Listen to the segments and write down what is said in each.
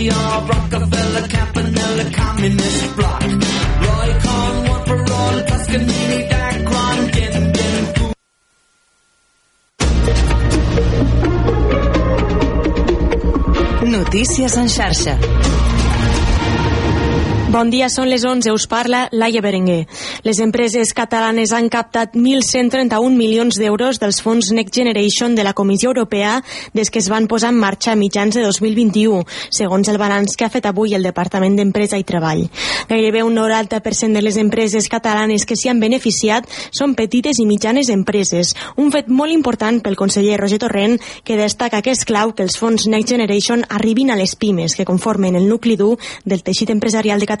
we are Rockefeller, Campanella, Communist Bloc. Roy for all, Tuscanini, Dacron, Din, Din, Notícies en xarxa. Bon dia, són les 11, us parla Laia Berenguer. Les empreses catalanes han captat 1.131 milions d'euros dels fons Next Generation de la Comissió Europea des que es van posar en marxa a mitjans de 2021, segons el balanç que ha fet avui el Departament d'Empresa i Treball. Gairebé un 90% de les empreses catalanes que s'hi han beneficiat són petites i mitjanes empreses, un fet molt important pel conseller Roger Torrent, que destaca que és clau que els fons Next Generation arribin a les pimes que conformen el nucli dur del teixit empresarial de Catalunya.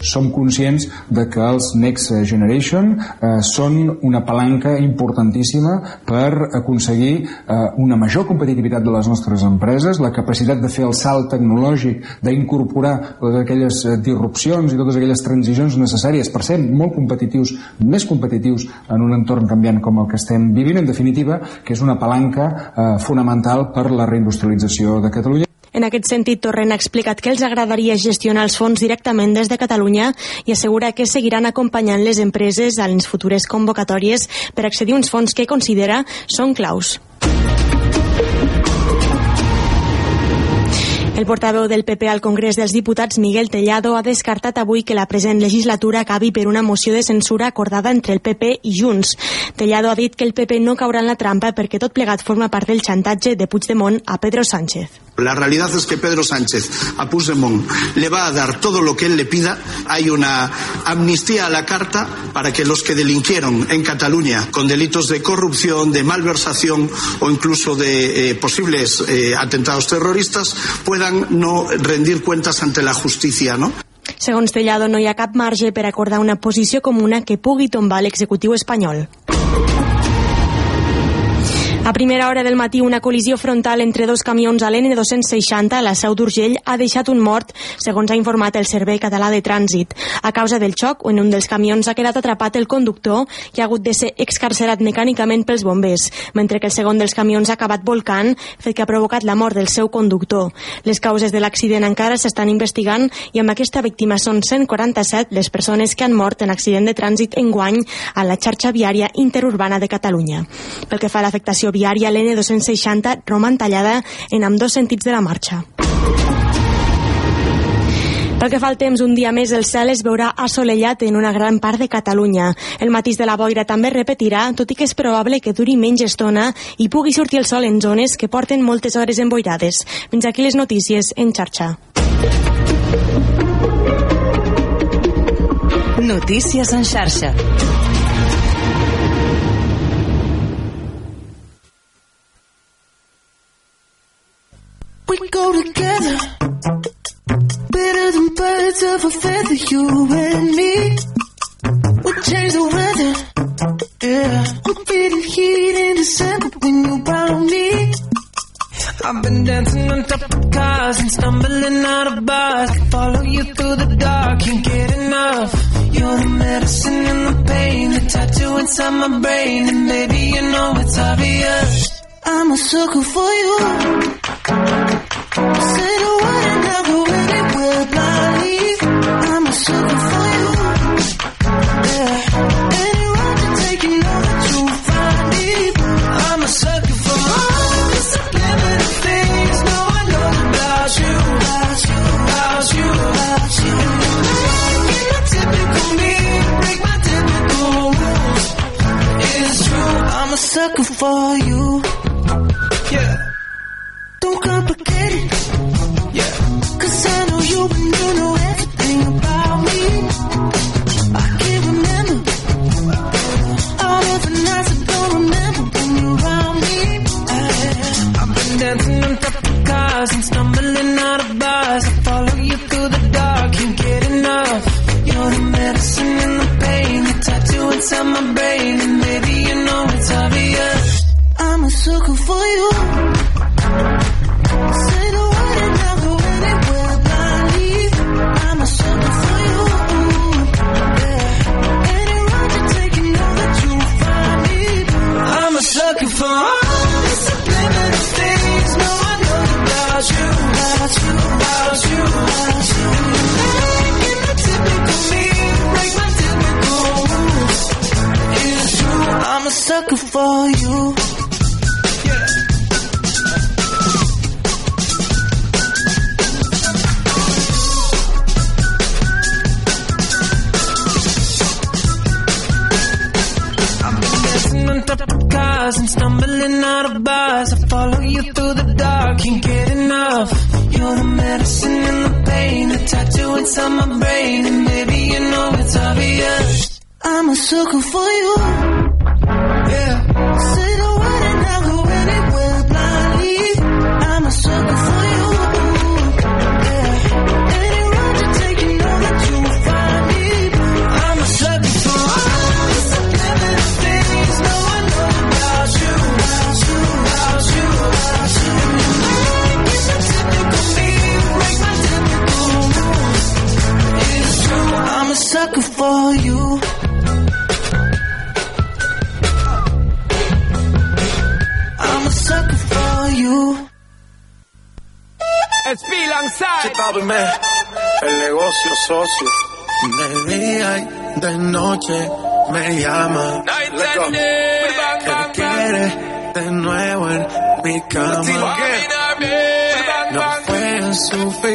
Som conscients de que els Next Generation eh, són una palanca importantíssima per aconseguir eh, una major competitivitat de les nostres empreses, la capacitat de fer el salt tecnològic, d'incorporar totes aquelles eh, disrupcions i totes aquelles transicions necessàries per ser molt competitius, més competitius en un entorn canviant com el que estem vivint, en definitiva, que és una palanca eh, fonamental per la reindustrialització de Catalunya. En aquest sentit, Torrent ha explicat que els agradaria gestionar els fons directament des de Catalunya i assegura que seguiran acompanyant les empreses a les futures convocatòries per accedir a uns fons que considera són claus. El portaveu del PP al Congrés dels Diputats, Miguel Tellado, ha descartat avui que la present legislatura acabi per una moció de censura acordada entre el PP i Junts. Tellado ha dit que el PP no caurà en la trampa perquè tot plegat forma part del xantatge de Puigdemont a Pedro Sánchez. La realidad es que Pedro Sánchez a Puigdemont le va a dar todo lo que él le pida. Hay una amnistía a la carta para que los que delinquieron en Cataluña con delitos de corrupción, de malversación o incluso de eh, posibles eh, atentados terroristas puedan no rendir cuentas ante la justicia, ¿no? Segons Tellado, no hi ha cap marge per acordar una posició comuna que pugui tombar l'executiu espanyol. A primera hora del matí, una col·lisió frontal entre dos camions a l'N260 a la Seu d'Urgell ha deixat un mort, segons ha informat el Servei Català de Trànsit. A causa del xoc, en un dels camions ha quedat atrapat el conductor, que ha hagut de ser excarcerat mecànicament pels bombers, mentre que el segon dels camions ha acabat volcant, fet que ha provocat la mort del seu conductor. Les causes de l'accident encara s'estan investigant i amb aquesta víctima són 147 les persones que han mort en accident de trànsit enguany a la xarxa viària interurbana de Catalunya. Pel que fa a l'afectació viària, l'N260 roman tallada en amb dos sentits de la marxa. Pel que fa al temps, un dia més el cel es veurà assolellat en una gran part de Catalunya. El matís de la boira també repetirà, tot i que és probable que duri menys estona i pugui sortir el sol en zones que porten moltes hores emboirades. Fins aquí les notícies en xarxa. Notícies en xarxa. We go together. Better than birds of a feather You and me. We change the weather. Yeah. I'm the heat in December When you found me. I've been dancing on top of cars And stumbling out of bars. I follow you through the dark Can't get enough. You're the medicine and the pain The tattoo inside my brain. And baby you know it's obvious I'm a sucker for you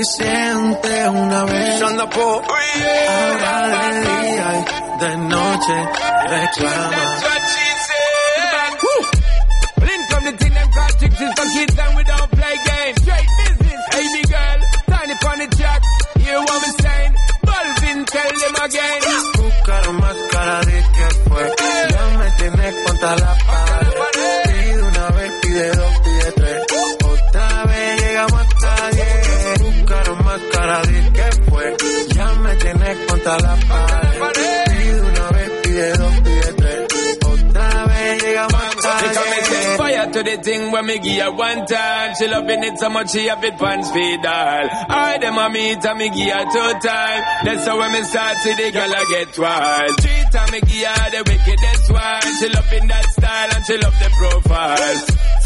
suficiente una vez. Oh, yeah. Ahora de día y de noche reclama. When me give her one time. She loving it so much she have it pants feed all. I them a meet and me give her two time. That's how when me start see the girl I get wild. Three time me give her the wickedest one. She loving that style and she love the profile.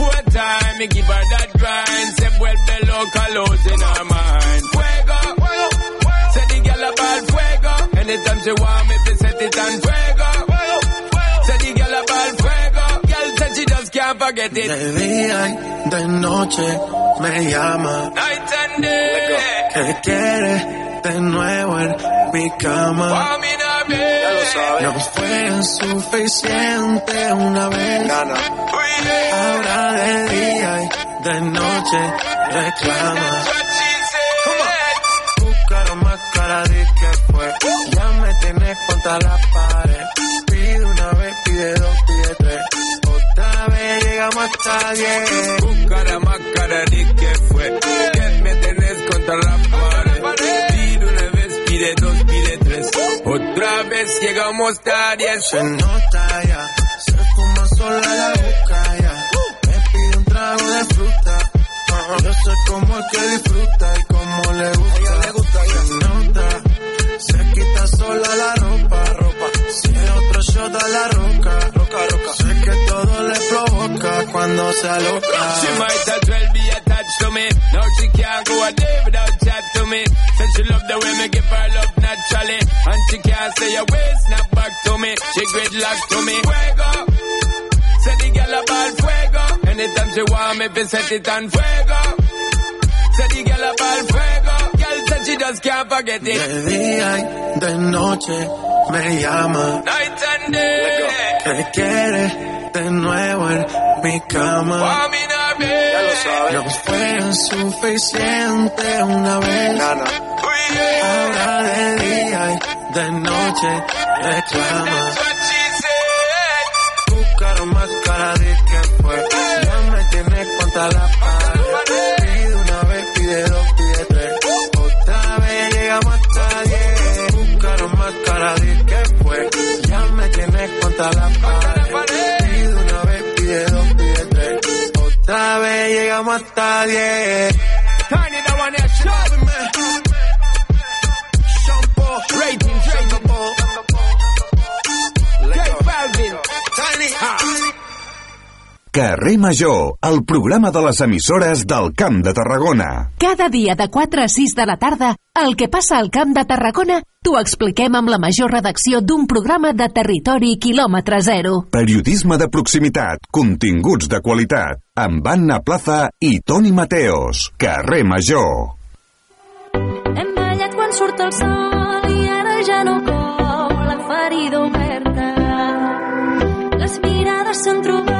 Four time me give her that grind. Say well below colors in her mind. Fuego, say the girl about fuego. Anytime she want me, fi set it on fuego. De día y de noche me llama. Night and day. Que quiere de nuevo en mi cama. No fue suficiente una vez. Ahora de día y de noche reclama. Buscaron más cara de que fue. Ya me tienes contra la pared. Llegamos hasta diez. Buscara más cara de que fue. Que me tenés contra la pared. Pide una vez, pide dos, pide tres. Otra vez llegamos a diez. Se nota ya, se fuma sola la boca ya. Me pide un trago de fruta. Yo sé cómo es que disfruta y cómo le gusta. le gusta Se nota, se quita sola la ropa. ropa. Si otro shot a la roca. Provoca cuando se aloca. She might as well be attached to me. Now she can't go a day without chat to me. Said she love the way me give her love naturally. And she can't say a way, snap back to me. She great gridlock to me. Fuego. Say the girl about fuego. Anytime she want me, fi set it on fuego. Say the girl about fuego. Girl said she just can't forget it. De día y de noche me llama. Night and day. Que quiere de nuevo en mi cama. Me now, babe. No fue suficiente una vez. Yeah. Ahora de día y de noche reclama. Buscaron más cara de que fue. Ya me tienes contra la pared. Pide una vez, pide dos, pide tres. Otra vez llegamos hasta diez. Buscaron más cara de que. Ya contra la pared. Pide una vez, pide dos, pide tres. Otra vez llegamos hasta diez. Tiny the one that shot me. Shampoo, Rating, Carrer Major, el programa de les emissores del Camp de Tarragona. Cada dia de 4 a 6 de la tarda, el que passa al Camp de Tarragona t'ho expliquem amb la major redacció d'un programa de territori quilòmetre zero. Periodisme de proximitat, continguts de qualitat, amb Anna Plaza i Toni Mateos. Carrer Major. Hem ballat quan surt el sol i ara ja no cou la ferida oberta. Les mirades s'han trobat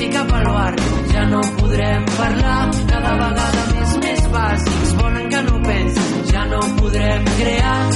bici cap al bar. Ja no podrem parlar, cada vegada més més bàsics. Volen que no pensi, ja no podrem crear.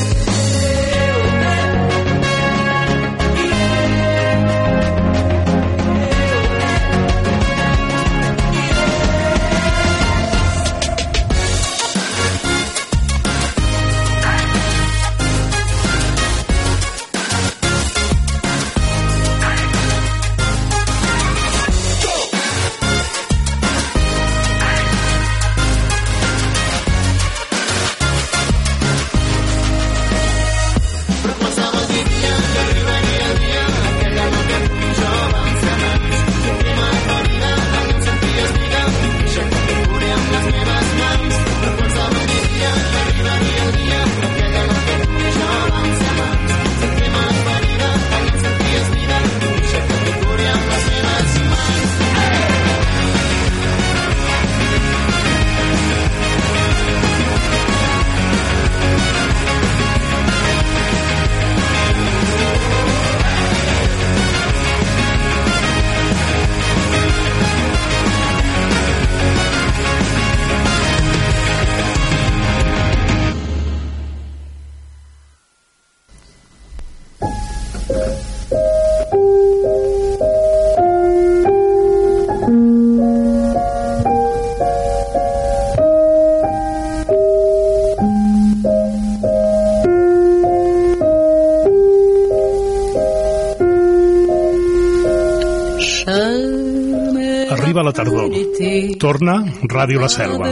Torna Ràdio La Selva.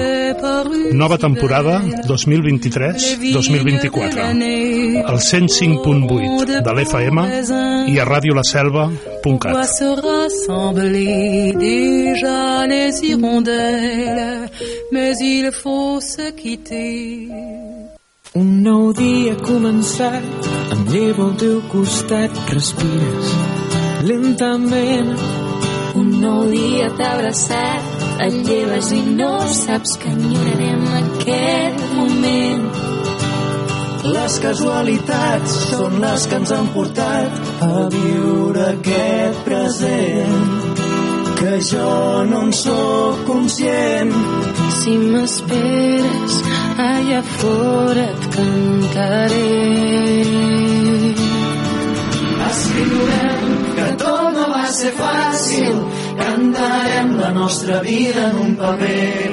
Nova temporada 2023-2024. Al 105.8 de l'FM i a radiolaselva.cat. déjà les hirondelles, mais il faut se quitter. Un nou dia ha començat, em llevo al teu costat, respires lentament. Un nou dia t'ha abraçat, et lleves i no saps que enyorarem aquest moment. Les casualitats són les que ens han portat a viure aquest present que jo no en sóc conscient. Si m'esperes, allà fora et cantaré. Escriurem que tot no va ser fàcil, cantarem la nostra vida en un paper.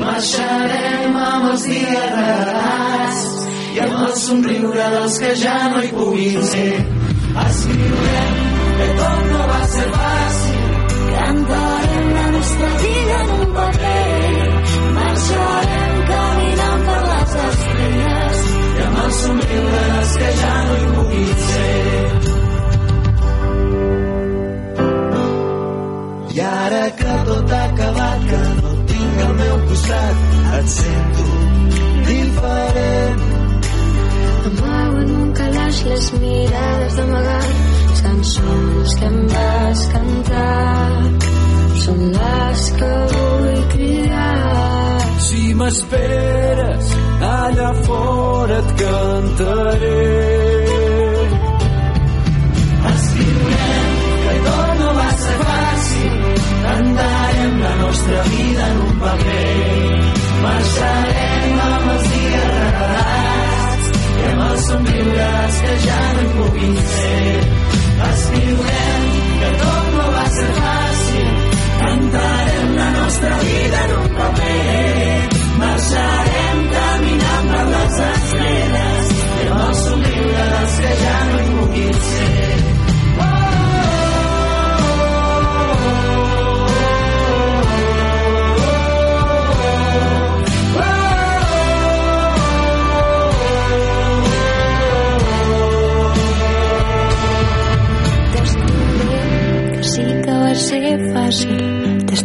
Marxarem amb els dies regalats i amb el somriure dels que ja no hi puguin ser. Escriurem que tot no va ser fàcil, Cantarem la nostra vida en un paper, marxarem caminant per les estrelles i amb el somriure dels que ja no hi puguin ser. I ara que tot ha acabat, que no et tinc al meu costat, et sento diferent. Amago en un calaix les mirades d'amagat, cançons que em vas cantar, són les que vull cridar. Si m'esperes, allà fora et cantaré. Nostra vida en un paper. Marxarem amb els dies regalats i amb els somriures que ja no hi puguin ser. Escriurem que tot no va ser fàcil, cantarem la nostra vida en un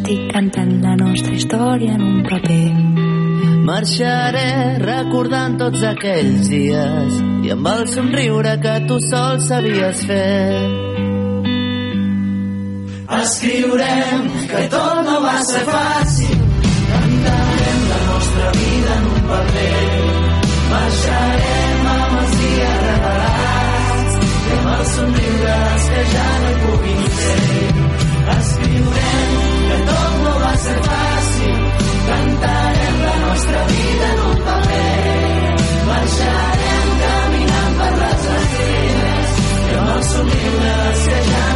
t'estic cantant la nostra història en un paper. Marxaré recordant tots aquells dies i amb el somriure que tu sol sabies fer. Escriurem que tot no va ser fàcil, cantarem la nostra vida en un paper. Marxarem amb els dies regalats i amb els somriures que ja no puguin ser. Escriurem ser fàcil, cantarem la nostra vida en un paper. Marxarem caminant per les estrelles, i amb el que ja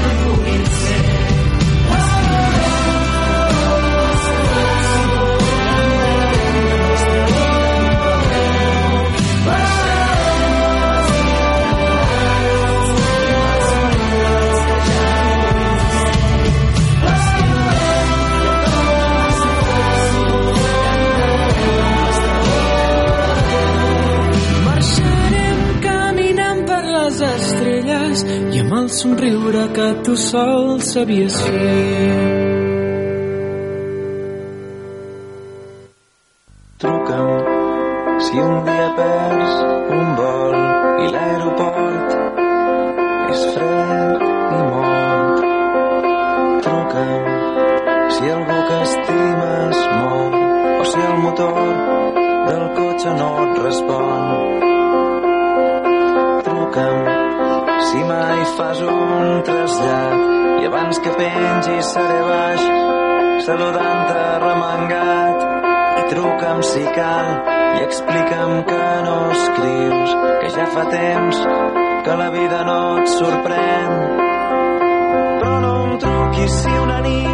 i amb el somriure que tu sol sabies fer.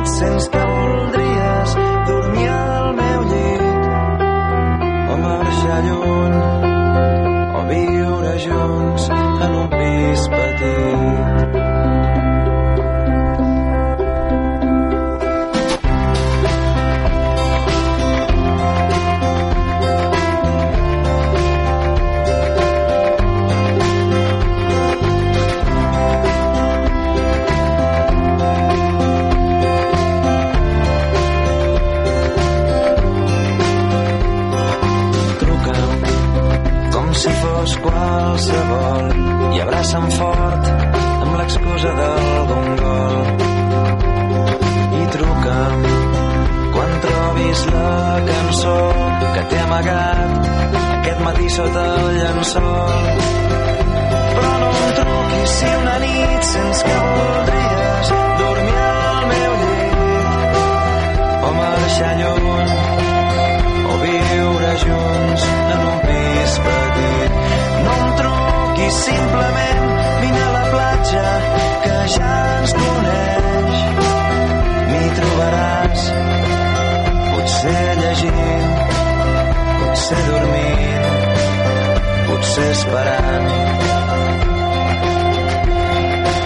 Una marxar lluny o viure junts en un pis petit. No em truquis, simplement vine a la platja, que ja ens coneix. M'hi trobaràs, potser llegint, potser dormint, potser esperant.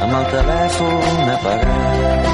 Amb el telèfon apagat.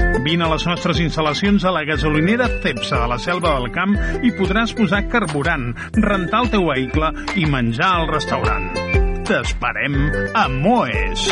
Vine a les nostres instal·lacions a la gasolinera Cepsa de la Selva del Camp i podràs posar carburant, rentar el teu vehicle i menjar al restaurant. T'esperem a Moes.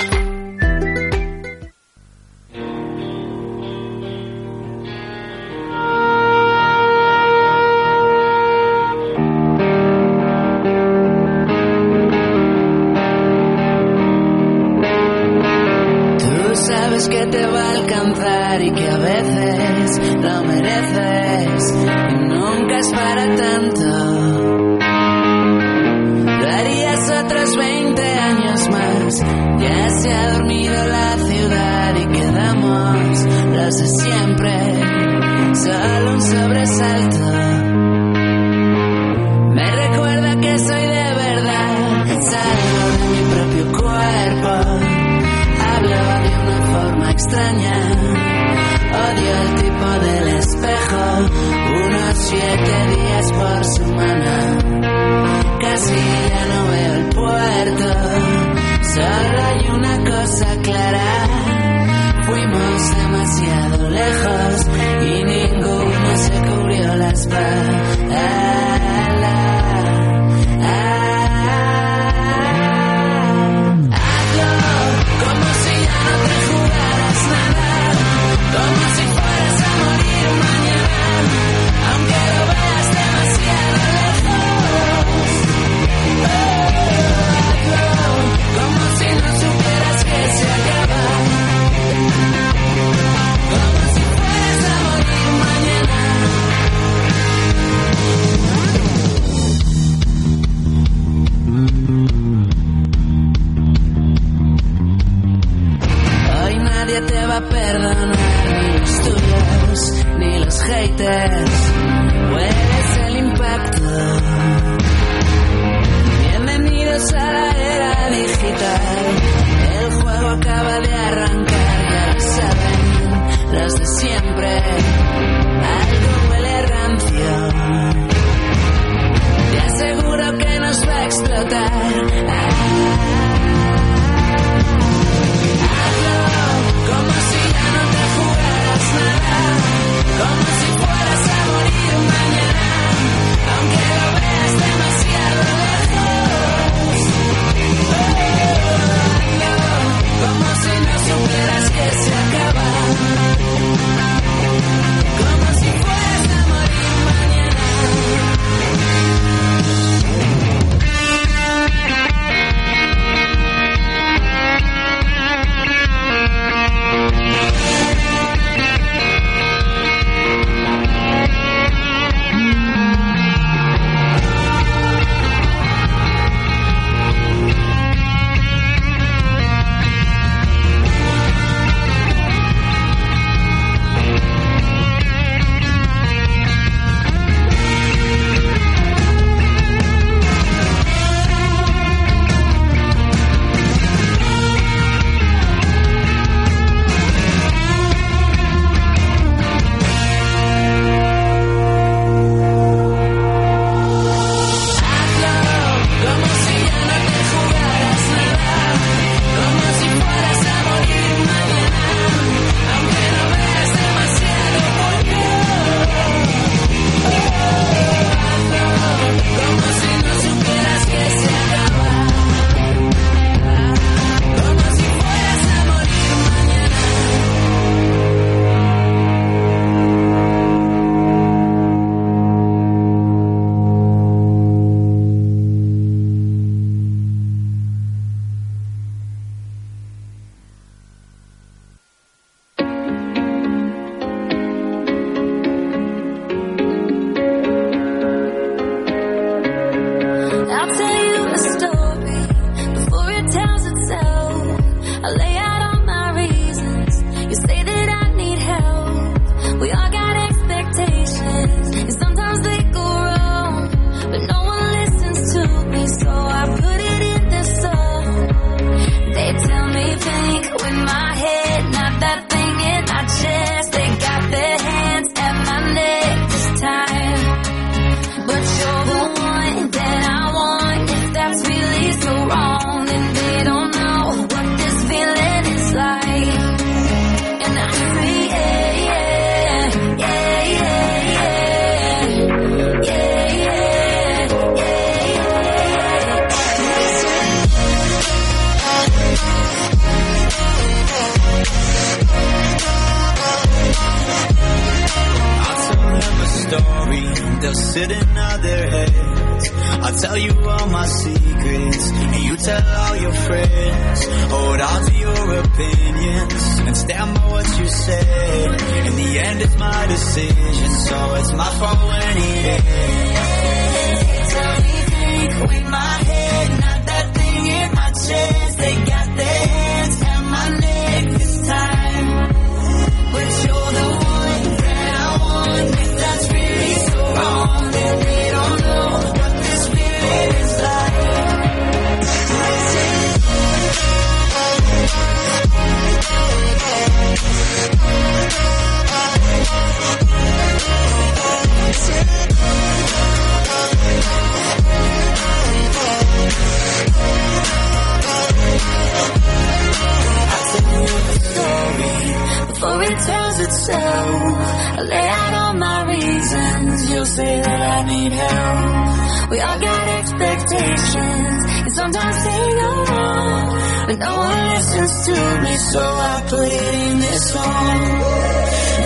I lay out all my reasons. You'll say that I need help. We all got expectations, and sometimes they go wrong. But no one listens to me, so I put it in this song.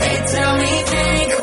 They tell me think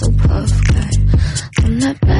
so puffed, like I'm not bad.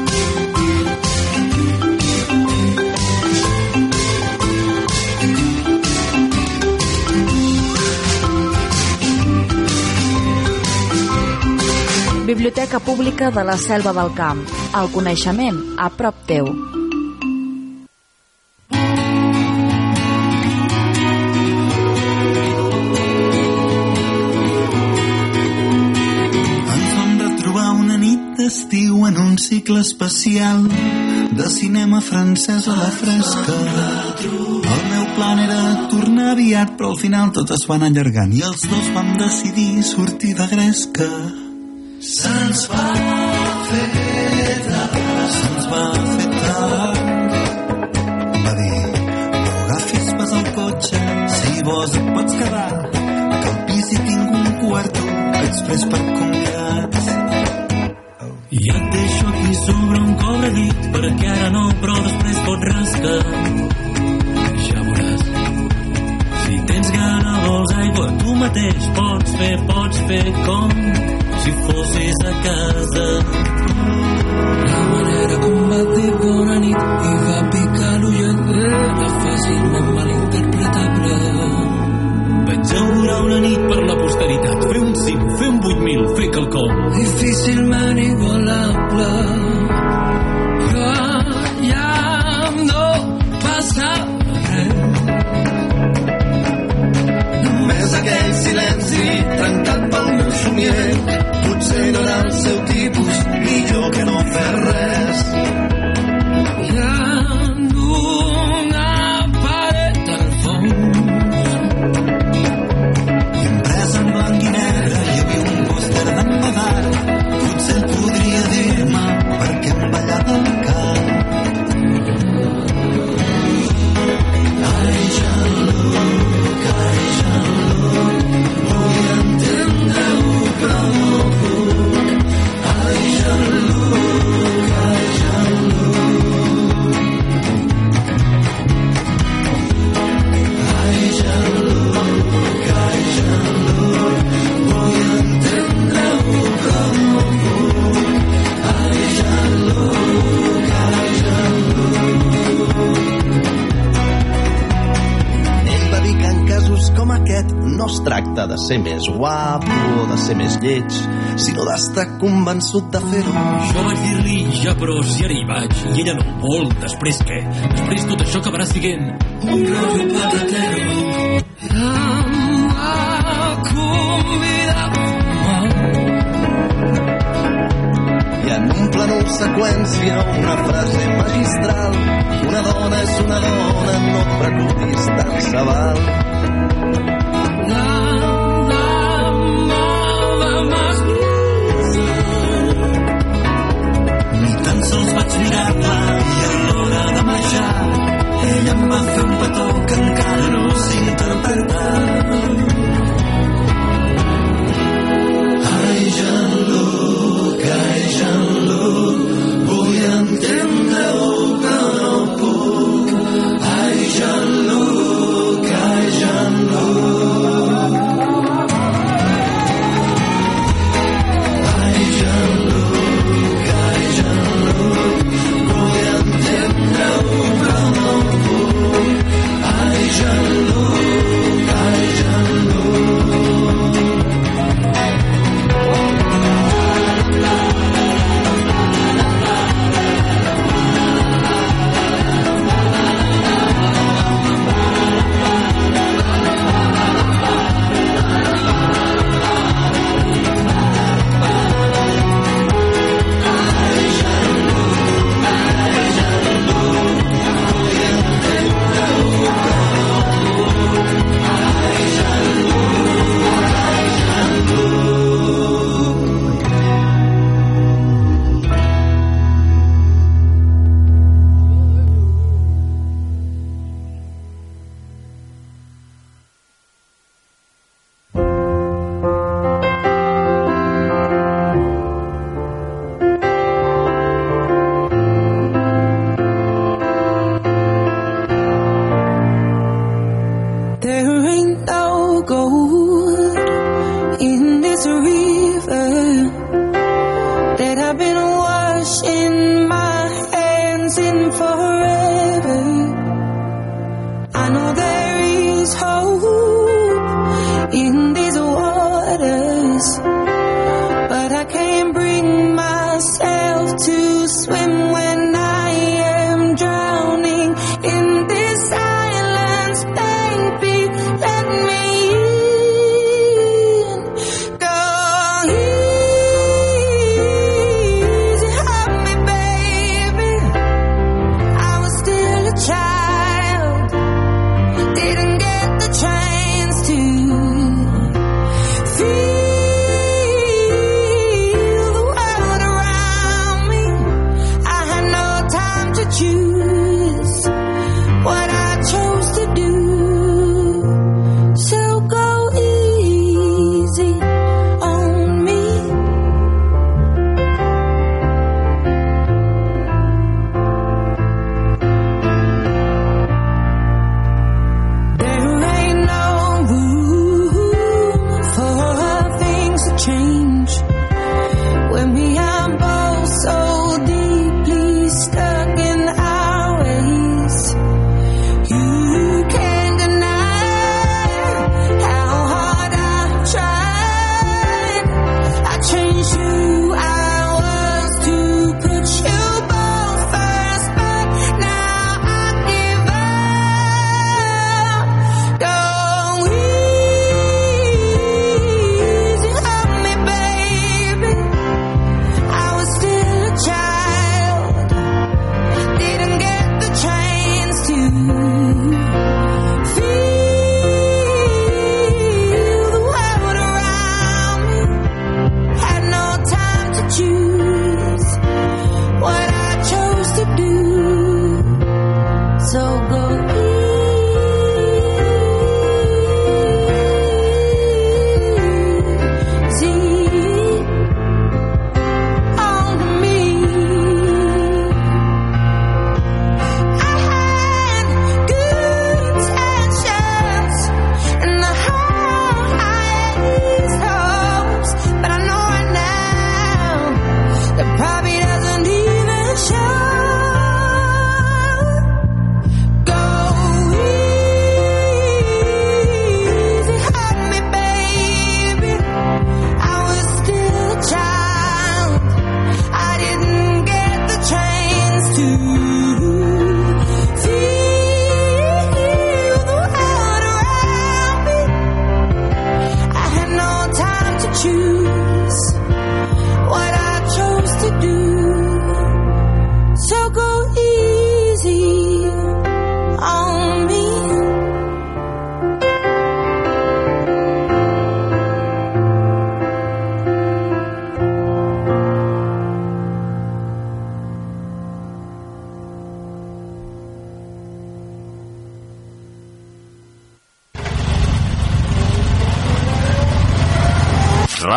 Biblioteca Pública de la Selva del Camp. El coneixement a prop teu. d'estiu en un cicle especial de cinema francès a la fresca. El meu plan era tornar aviat, però al final tot es van allargant i els dos vam decidir sortir de gresca. ser més lleig, sinó d'estar convençut de fer-ho. Jo vaig dir-li, ja però si ara hi vaig, i ella no vol, després què? Després tot això acabarà siguent un rotllo patatero. Em va en un seqüència una frase magistral una dona és una dona, no et preocupis, tant se val. 一刻分不到，更加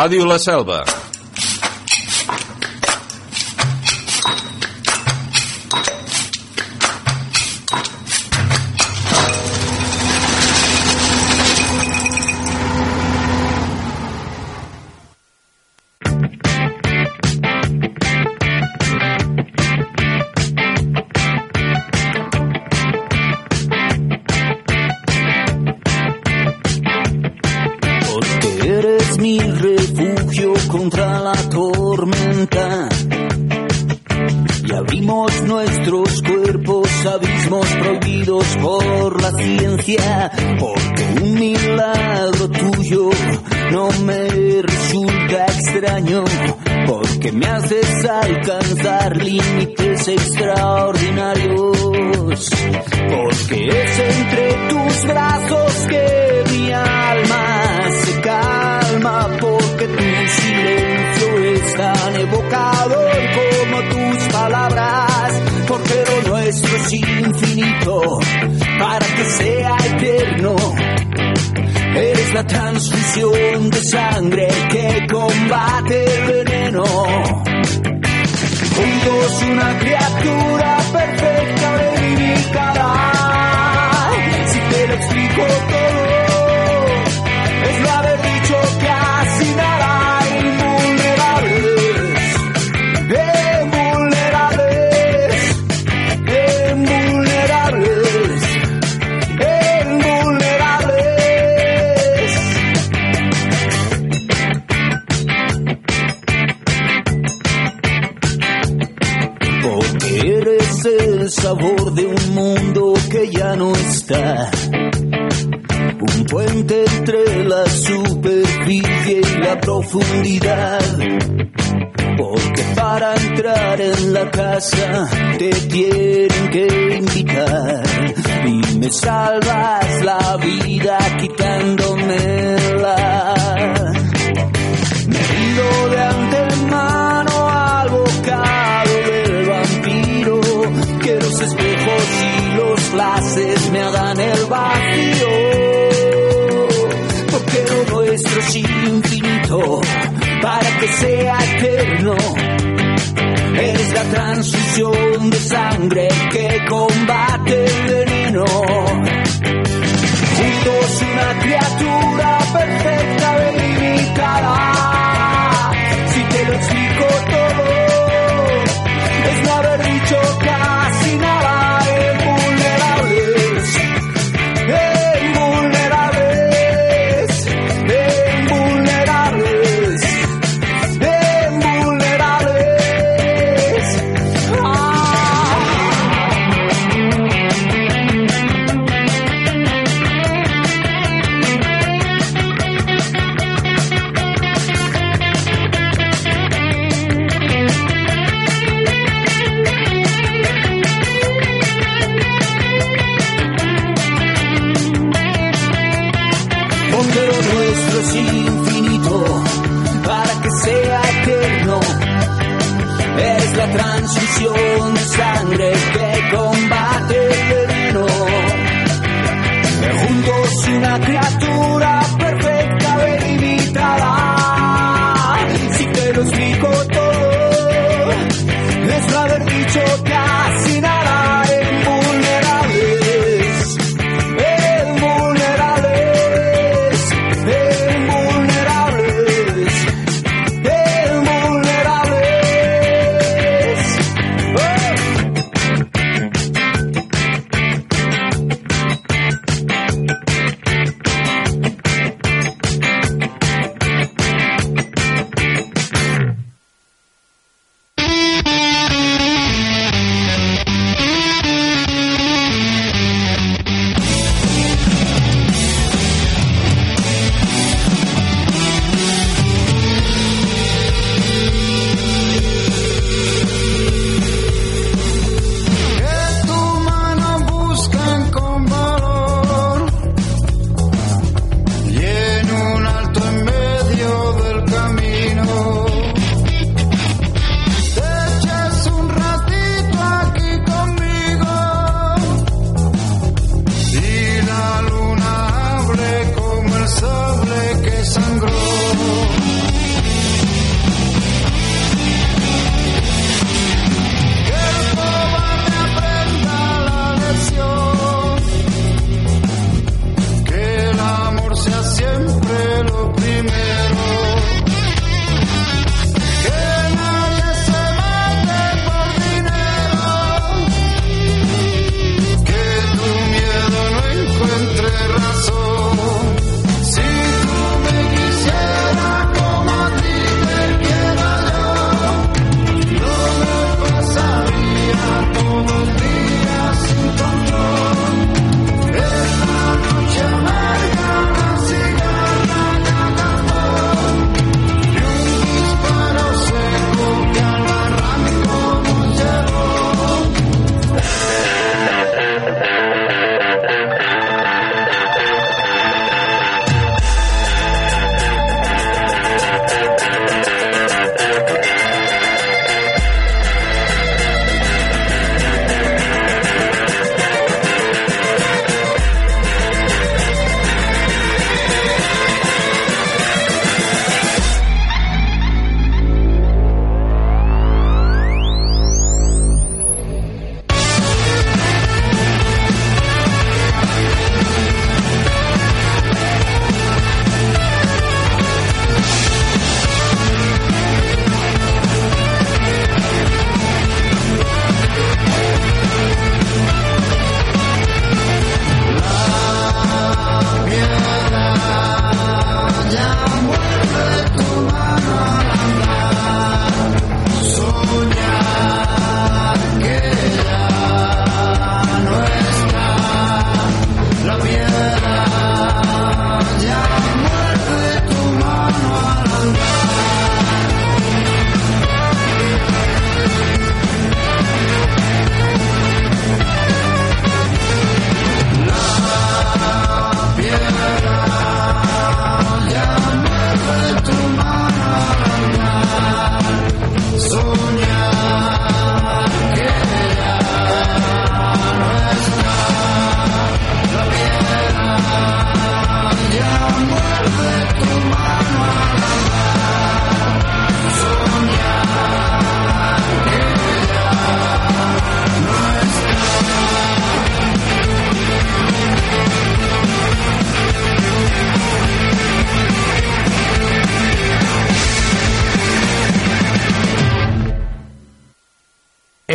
Ràdio La Selva. Tus brazos que mi alma se calma. Porque tu silencio es tan evocador como tus palabras. Porque nuestro es infinito para que sea eterno. Eres la transfusión de sangre que combate el veneno. Juntos una criatura perfecta Un puente entre la superficie y la profundidad. Porque para entrar en la casa te tienen que invitar. Y me salvas la vida quitándomela. Me flashes me hagan el vacío. Porque lo nuestro es infinito para que sea eterno. Es la transfusión de sangre que combate el veneno.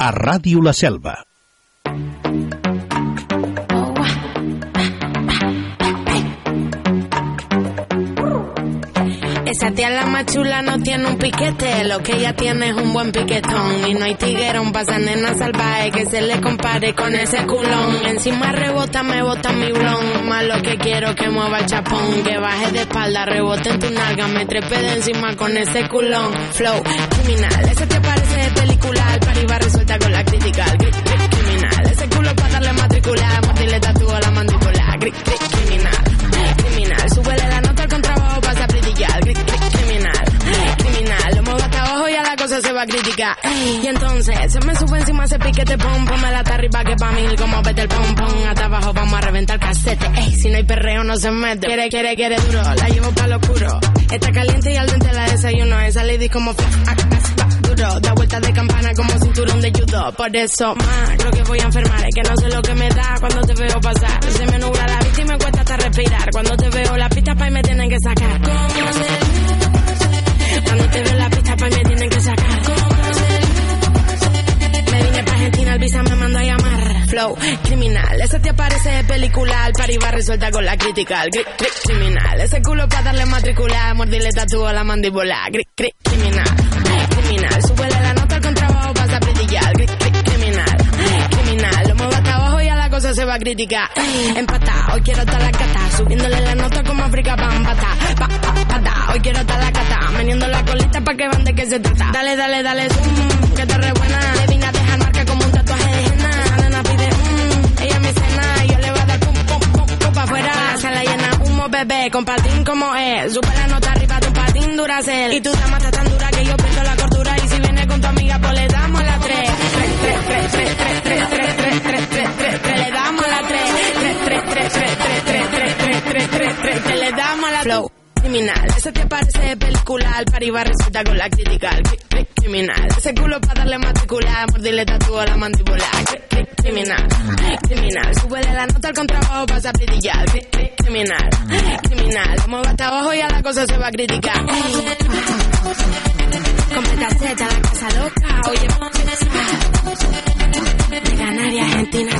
a Ràdio La Selva. Esa tía la más chula no tiene un piquete, lo que ella tiene es un buen piquetón. Y no hay tiguerón pasa nena salvaje que se le compare con ese culón. Encima rebota, me bota mi blon. Más lo que quiero que mueva el chapón. Que baje de espalda, rebote en tu nalga, me trepe de encima con ese culón. Flow criminal, ese te parece de película. El pari va resuelta con la crítica. Criminal, ese culo para darle matricular. Mordirle tatúo a la mandíbula. Criminal. Cosa se va a criticar. Y entonces se me sube encima ese piquete pom pom. Me la está arriba que pa' mí como vete el pom pom. Hasta abajo vamos a reventar casete. Ey, si no hay perreo no se mete. Quiere, quiere, quiere duro. La llevo pa' lo oscuro. Está caliente y al dente la desayuno. Esa lady como flash, duro. Da vueltas de campana como cinturón de judo. Por eso, más, creo que voy a enfermar. Es que no sé lo que me da cuando te veo pasar. Se me nubla la vista y me cuesta hasta respirar. Cuando te veo la pista pa' y me tienen que sacar. ¿Cómo se cuando te veo en la pista, pues me tienen que sacar. Me vine pa' Argentina, el visa me mandó a llamar. Flow, criminal. Ese te parece de película. El pari va resuelta con la crítica. El gri- criminal. Ese culo pa' darle matricular. Mordirle tatúo a la mandíbula. Gri- gri- criminal. Criminal. Súbele la se va a criticar. Empatá, hoy quiero estar la cata. Subiéndole la nota como África pan pata. Pa, pa, pata. Hoy quiero estar la cata. Meniendo la colita pa' que van de qué se trata. Dale, dale, dale, que te re buena. Le vine a dejar marca como un tatuaje de henna. La nena pide, mmm, ella me cena. Yo le voy a dar pum, pum, pum, pum pa' afuera. La sala llena, humo, bebé, con patín como es. Sube la nota arriba de un patín duracel. Y tu dama está tres, le damos la flow. Criminal, ese te parece el pari va resulta con la crítica. Cri- cri- Criminal, ese culo para darle matricular, mordirle tatúo a la mandíbula. Cri- cri- Criminal, criminal, súbele la nota al contrabajo, pasa a brillar. Cri- cri- Criminal, criminal, muevo hasta abajo y a la cosa se va a criticar. Completa Z, la casa loca, oye, de Canarias, Argentina.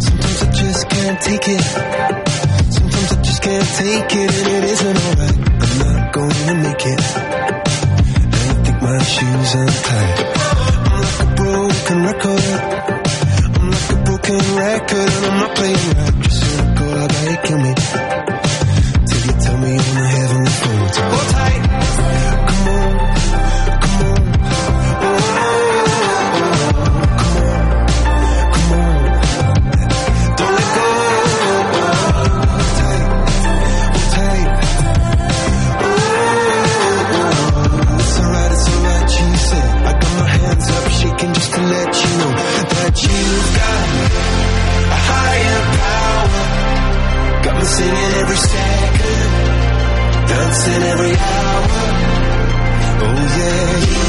Sometimes I just can't take it. Sometimes I just can't take it, and it isn't alright. I'm not gonna make it. I think my shoes untied. I'm like a broken record. Record, and I'm not playing right. Just cynical, I gotta kill me. Singing every second, dancing every hour. Oh yeah,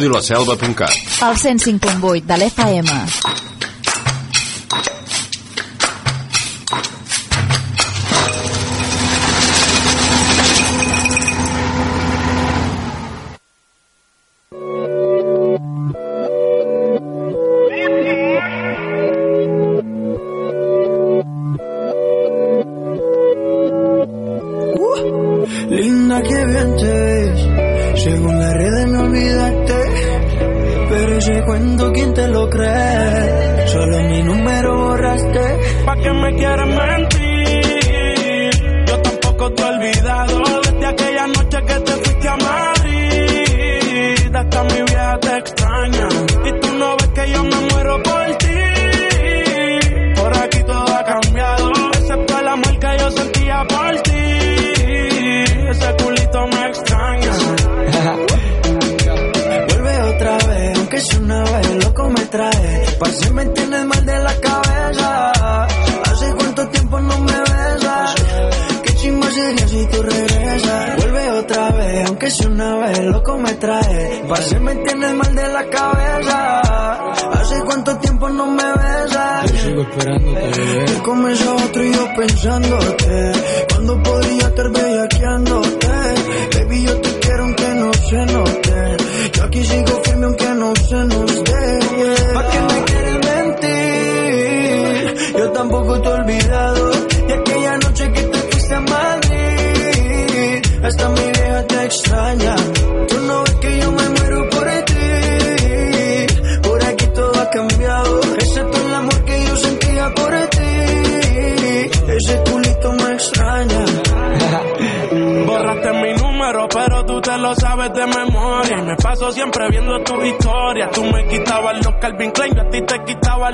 radiolaselva.cat. El 105.8 de l'FM.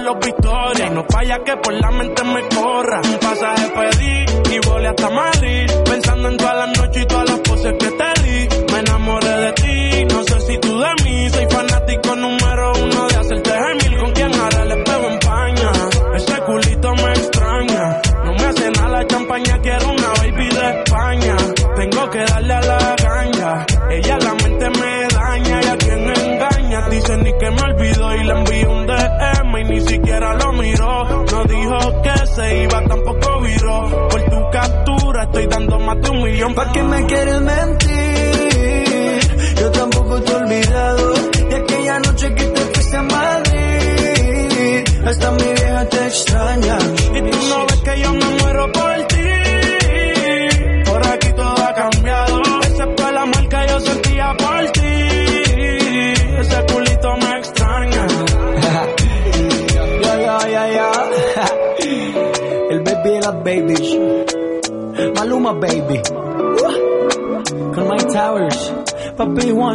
los pistones. No falla que por la mente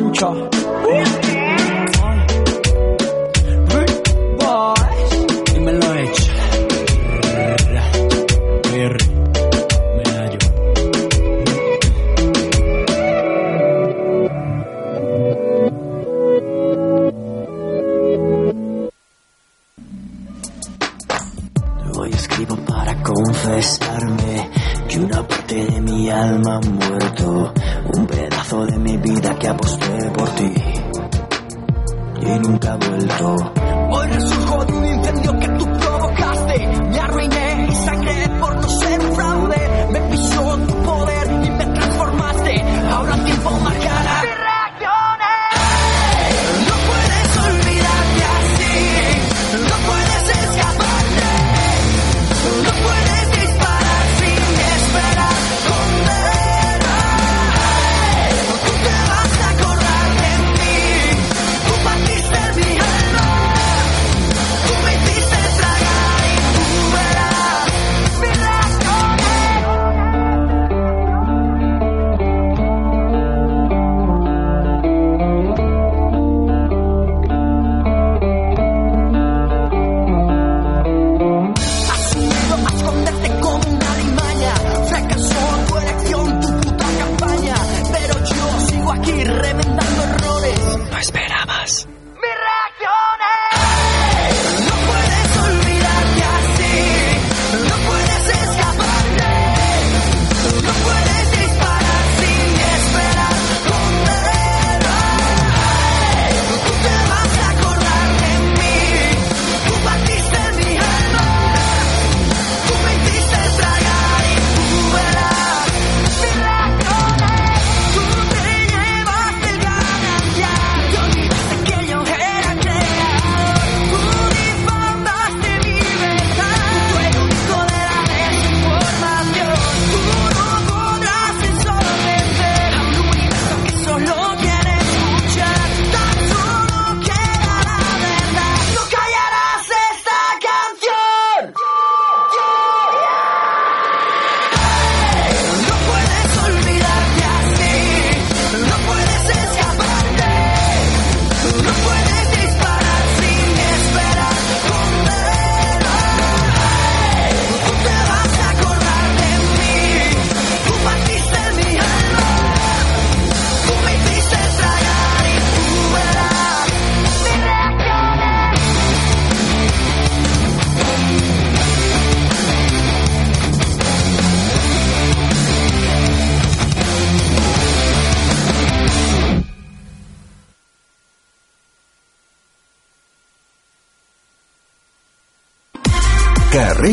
mantra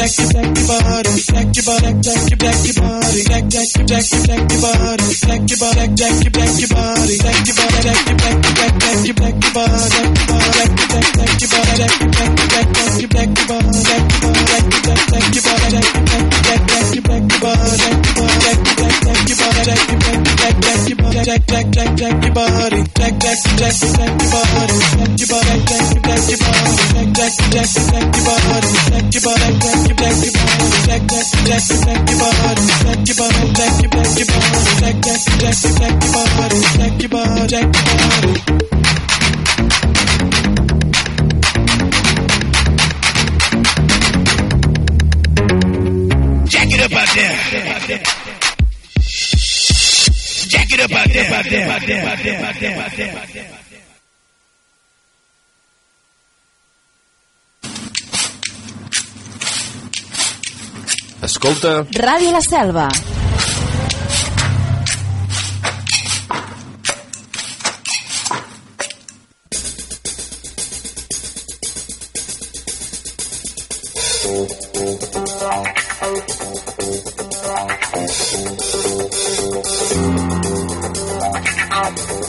deck, deck your body, your body, Jack your jack, your body, your jack your your body, Jack, your body, your jack your body, Jack your body, jack your jack, your your jack your body, Jack, your body, your jack your body, Jack, your jack your deck your your body, Jack your body, jack your jack, jack your body, your deck your deck jack your jack your body, Jack your body, jack your jack, jack your body, your your your body, Jack, jack, jack your body, your body, Jack your body, jack your jack, your body, your body, your body, your Jack it up out there. Escolta, Ràdio La Selva. Who's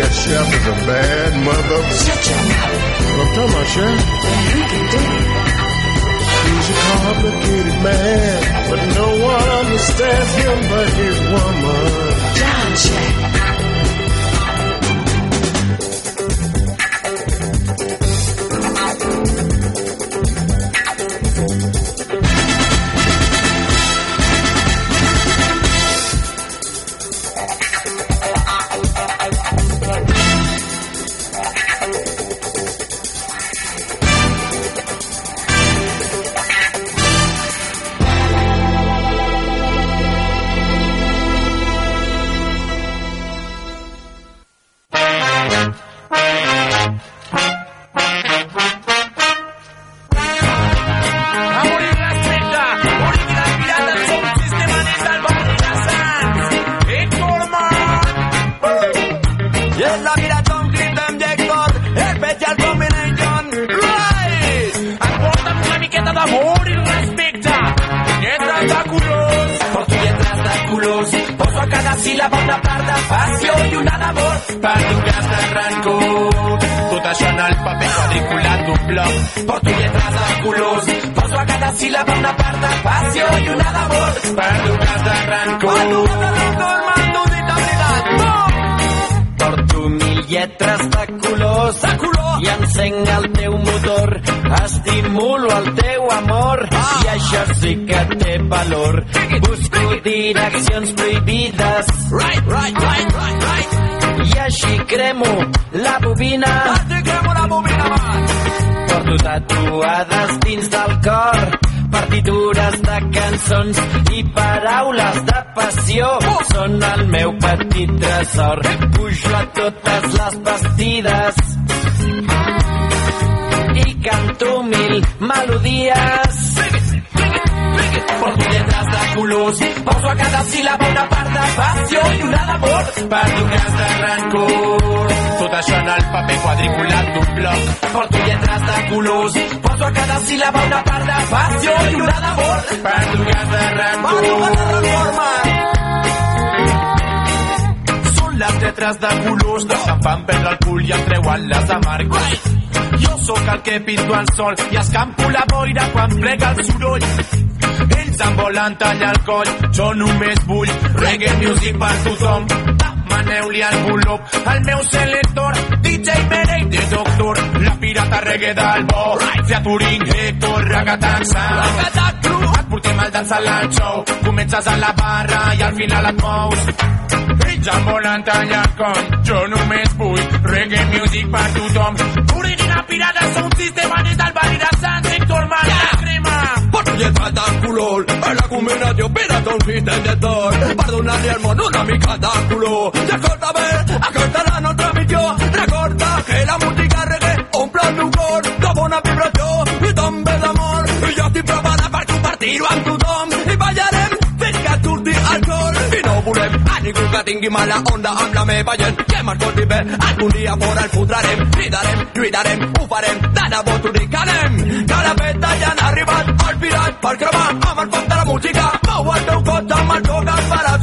cat chef is a bad mother. Shut your mouth. I'm talking about, chef? He's a complicated man, but no one understands him but his woman. John Chef. Gas de rancor. Tot això en el paper quadriculat d'un bloc. Porto lletres de colors, poso a cada síl·laba una part de passió i una d'amor. Gas de rancor. Man. Són les lletres de colors que se'n fan perdre el cul i em treuen les amargues. Jo sóc el que pinto el sol i escampo la boira quan plega el soroll. Ells em volen tallar el coll, jo només vull reggae music per tothom. Maneu-li el volum al meu selector, DJ Merengue, doctor, la pirata reggae del bo. Featuring Héctor, Ragatan Sound. Et portem al dansar al show, comences a la barra i al final et mous. Ells em volen tallar el coll, jo només vull reggae music per tothom. Original pirata, sound sistema des del barri Lletres de color, en la combinació sistema de tot. Per donar-li al món una mica de color. I escolta bé, aquesta la nostra missió. Recorda que la música reggae omple el meu cor de bona vibració i també d'amor. I jo estic preparat per compartir-ho amb tothom. I ballarem fins que surti el sol. I no volem ningú que tingui mala onda amb la meva gent. Que m'escolti bé, algun dia fora el fotrarem. Cridarem, lluitarem, ho farem. De debò t'ho dic, anem. Que la festa ja han arribat al pirat per cremar amb el foc de la música. Mou el teu cos amb el coques per a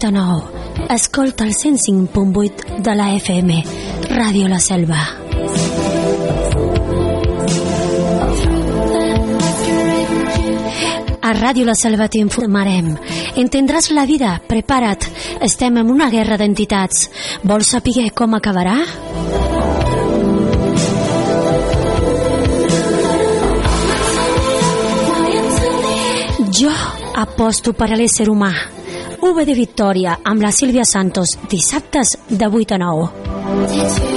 8 9. Escolta el 105.8 de la FM, Ràdio La Selva. A Ràdio La Selva t'informarem. Entendràs la vida, prepara't. Estem en una guerra d'entitats. Vols saber com acabarà? Jo aposto per a l'ésser humà Club de Victòria amb la Sílvia Santos, dissabtes de 8 a 9.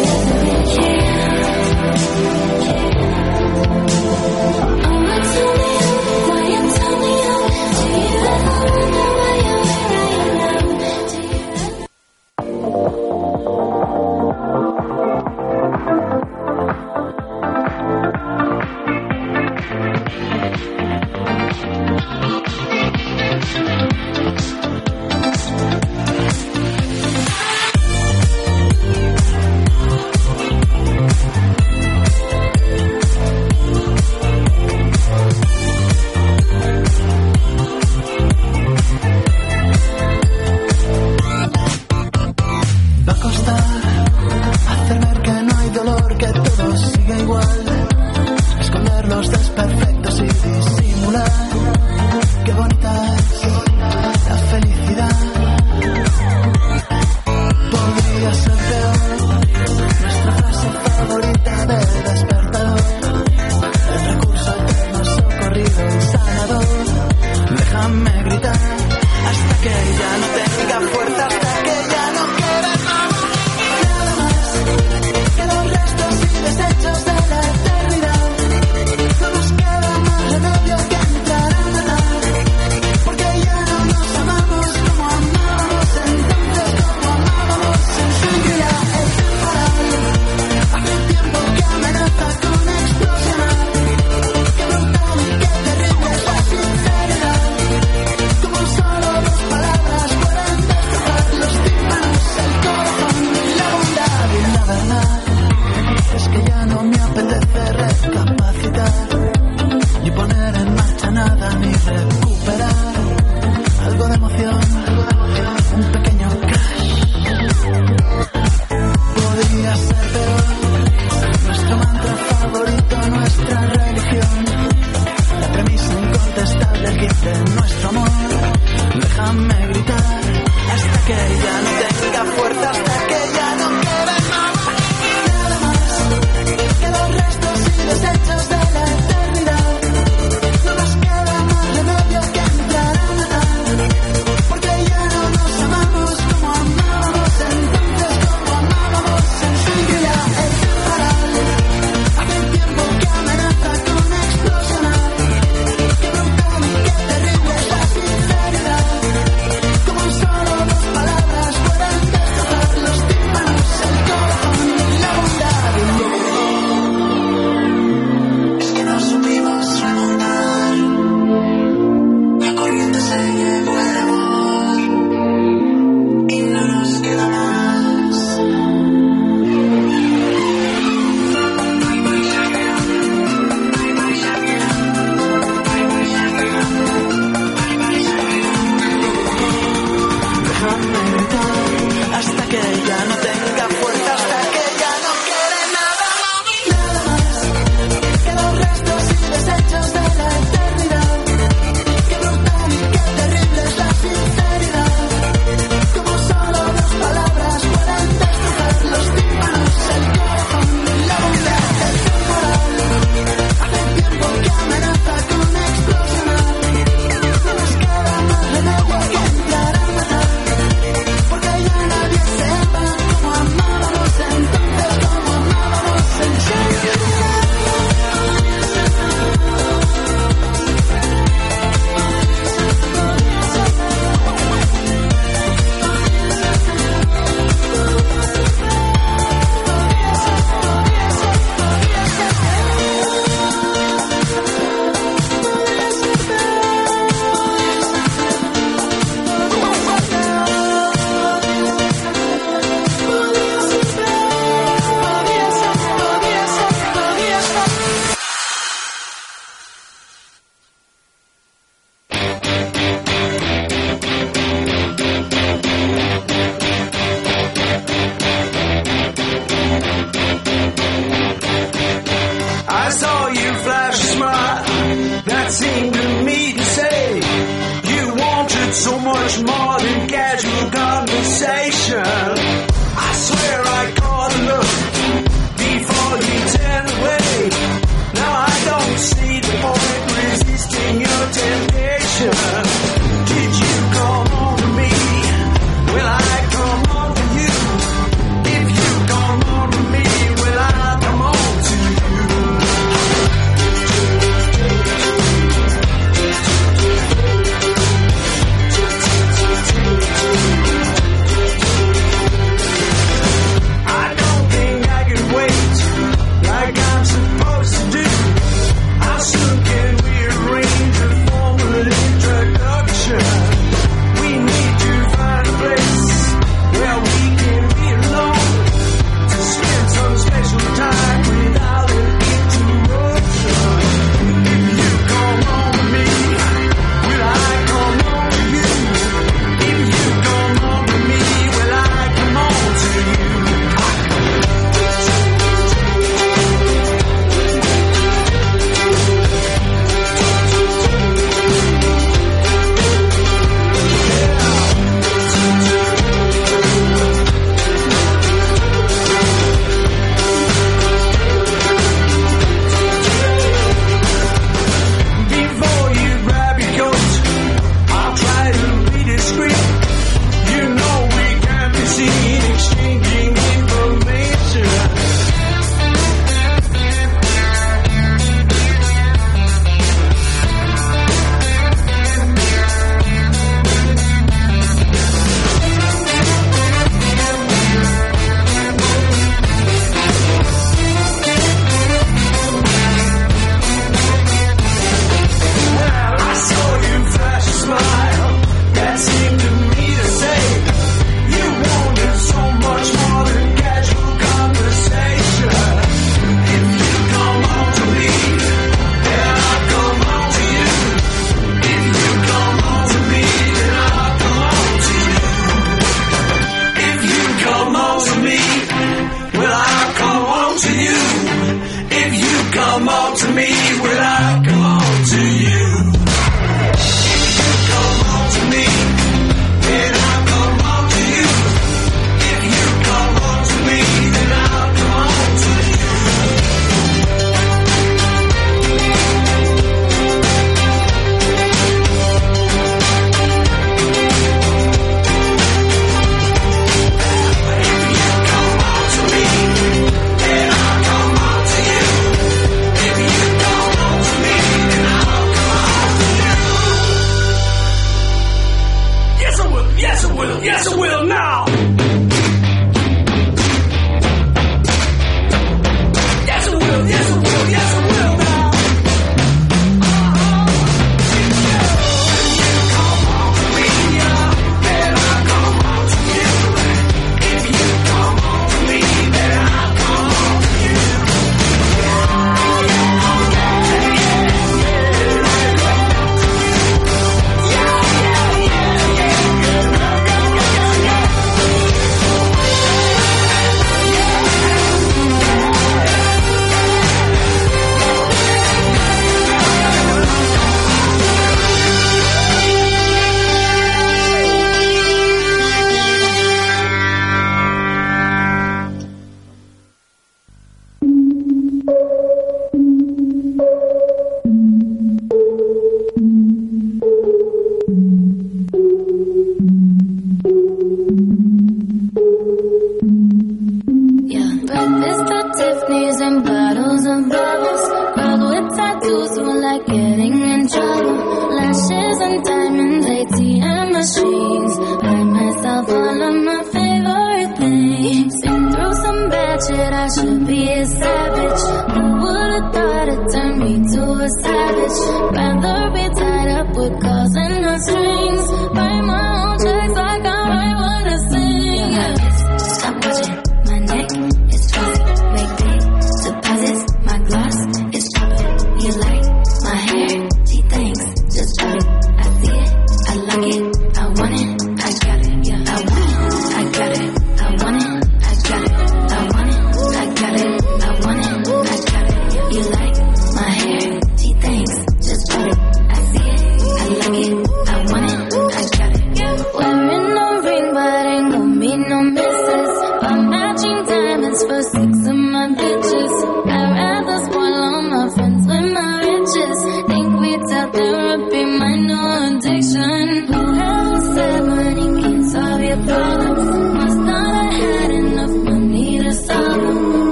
Yes, I will. Yes, I will. Yes, will now.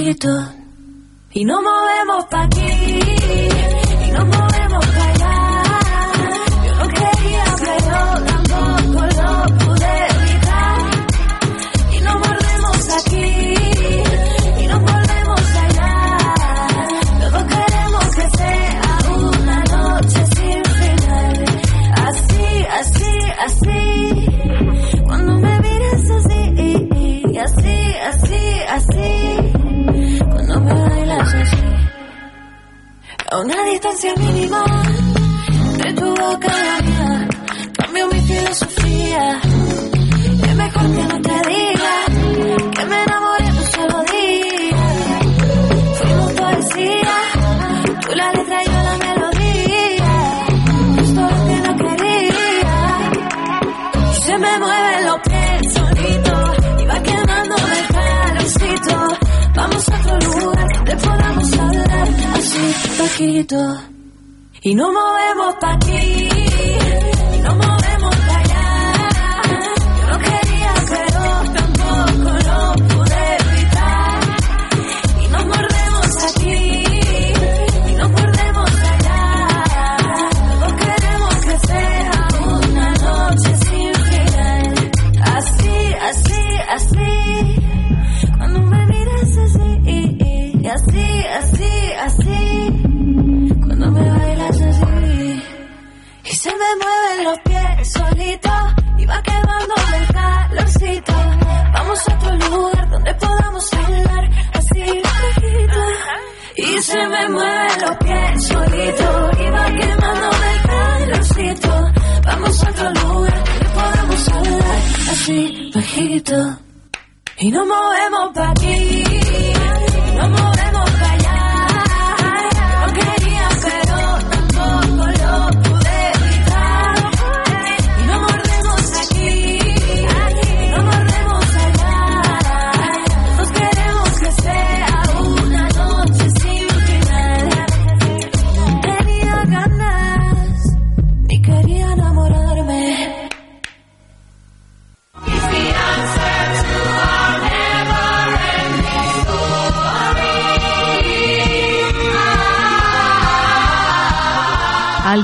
きっと日の丸もパ distancia mínima. infinito y no movemos pa' aquí. 日の丸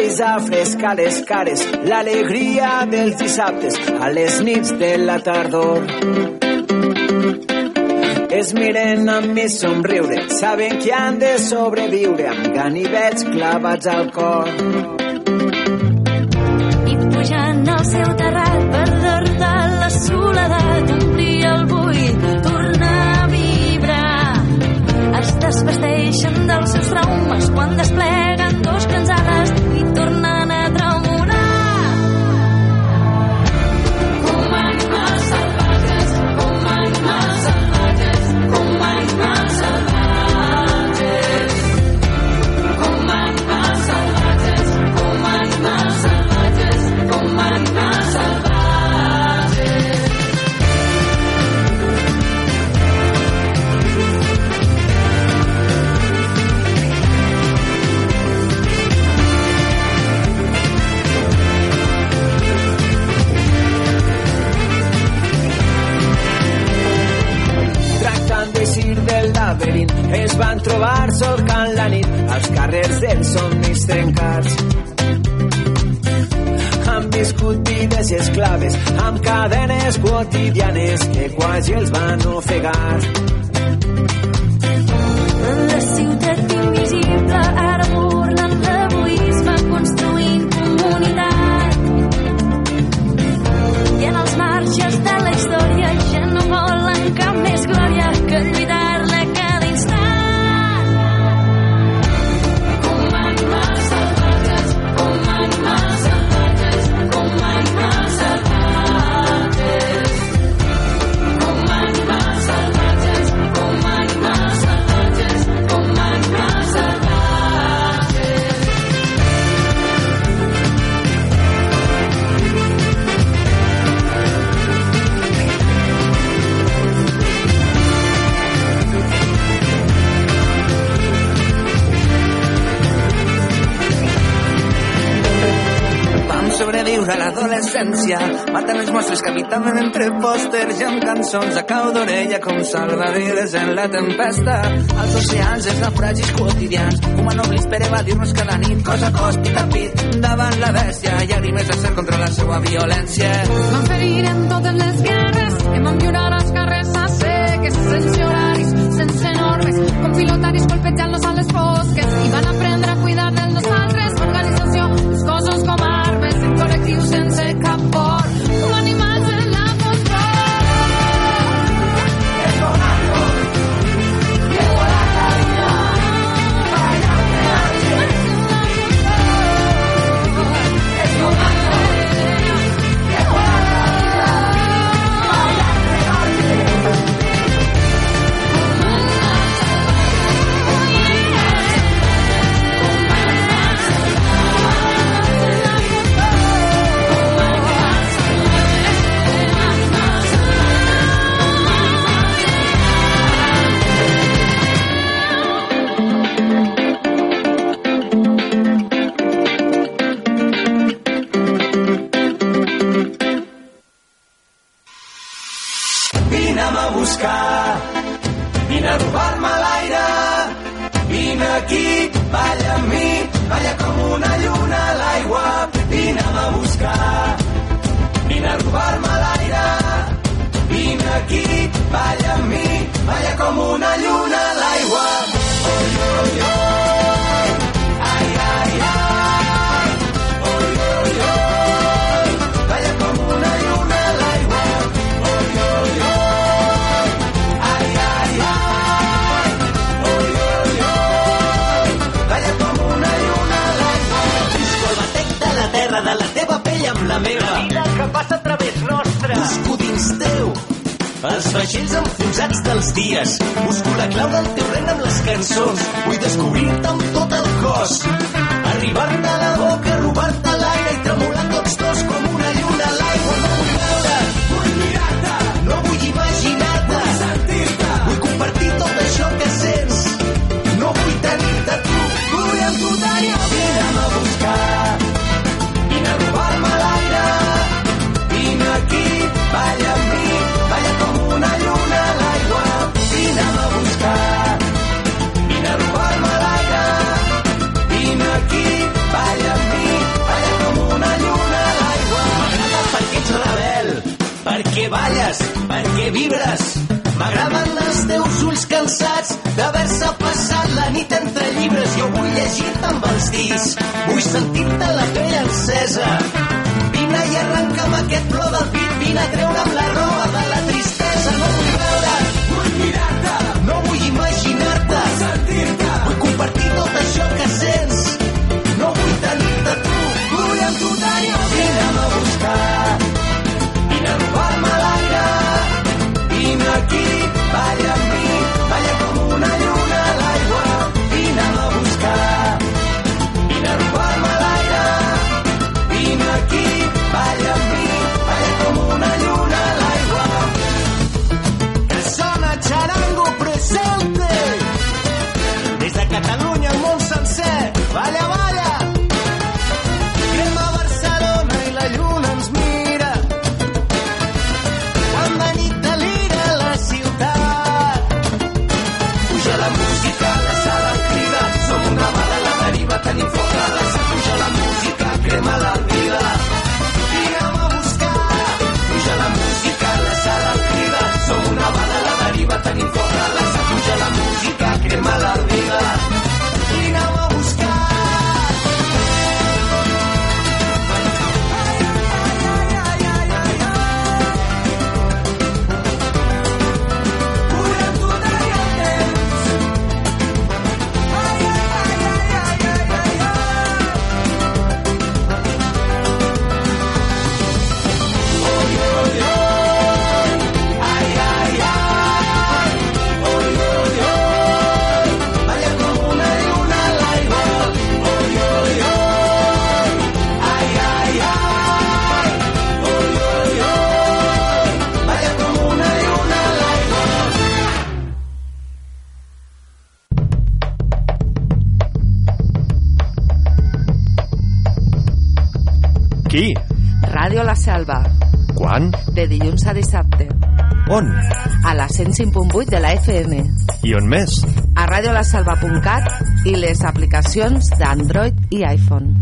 brisa fresca a les cares, l'alegria dels dissabtes a les nits de la tardor. Es miren amb mi somriure, saben que han de sobreviure amb ganivets clavats al cor. I pujant al seu terrat per derrotar la soledat, omplir el buit, tornar a vibrar. Es desvesteixen dels seus traumes quan despleguen als carrers dels somnis trencats. Han viscut vides esclaves amb cadenes quotidianes que quasi els van ofegar. A l'adolescència, matant els mostres que habitaven entre pòsters i amb cançons a cau d'orella com salvavides en la tempesta. Els oceans, els naufragis quotidians, humanoblis per evadir-nos cada nit, cos a cos, pit a pit, davant la bèstia, llàgrimes de cel contra la seva violència. Vam ferir en totes les guerres, buscar, vine a robar-me l'aire, vine aquí, balla amb mi, balla com una lluna a l'aigua, vine'm a buscar, vine a robar-me l'aire, vine aquí, els vaixells enfonsats dels dies. Busco la clau del teu regne amb les cançons. Vull descobrir-te amb tot el cos. Arribar-te a la boca, robar-te perquè vibres. M'agraden els teus ulls cansats d'haver-se passat la nit entre llibres. Jo vull llegir-te amb els dits, vull sentir-te la pell encesa. Vine i arrenca'm aquest plor del pit, vine a treure'm la roba 105.8 de la FM. I on més? A radiolasalva.cat i les aplicacions d'Android i iPhone.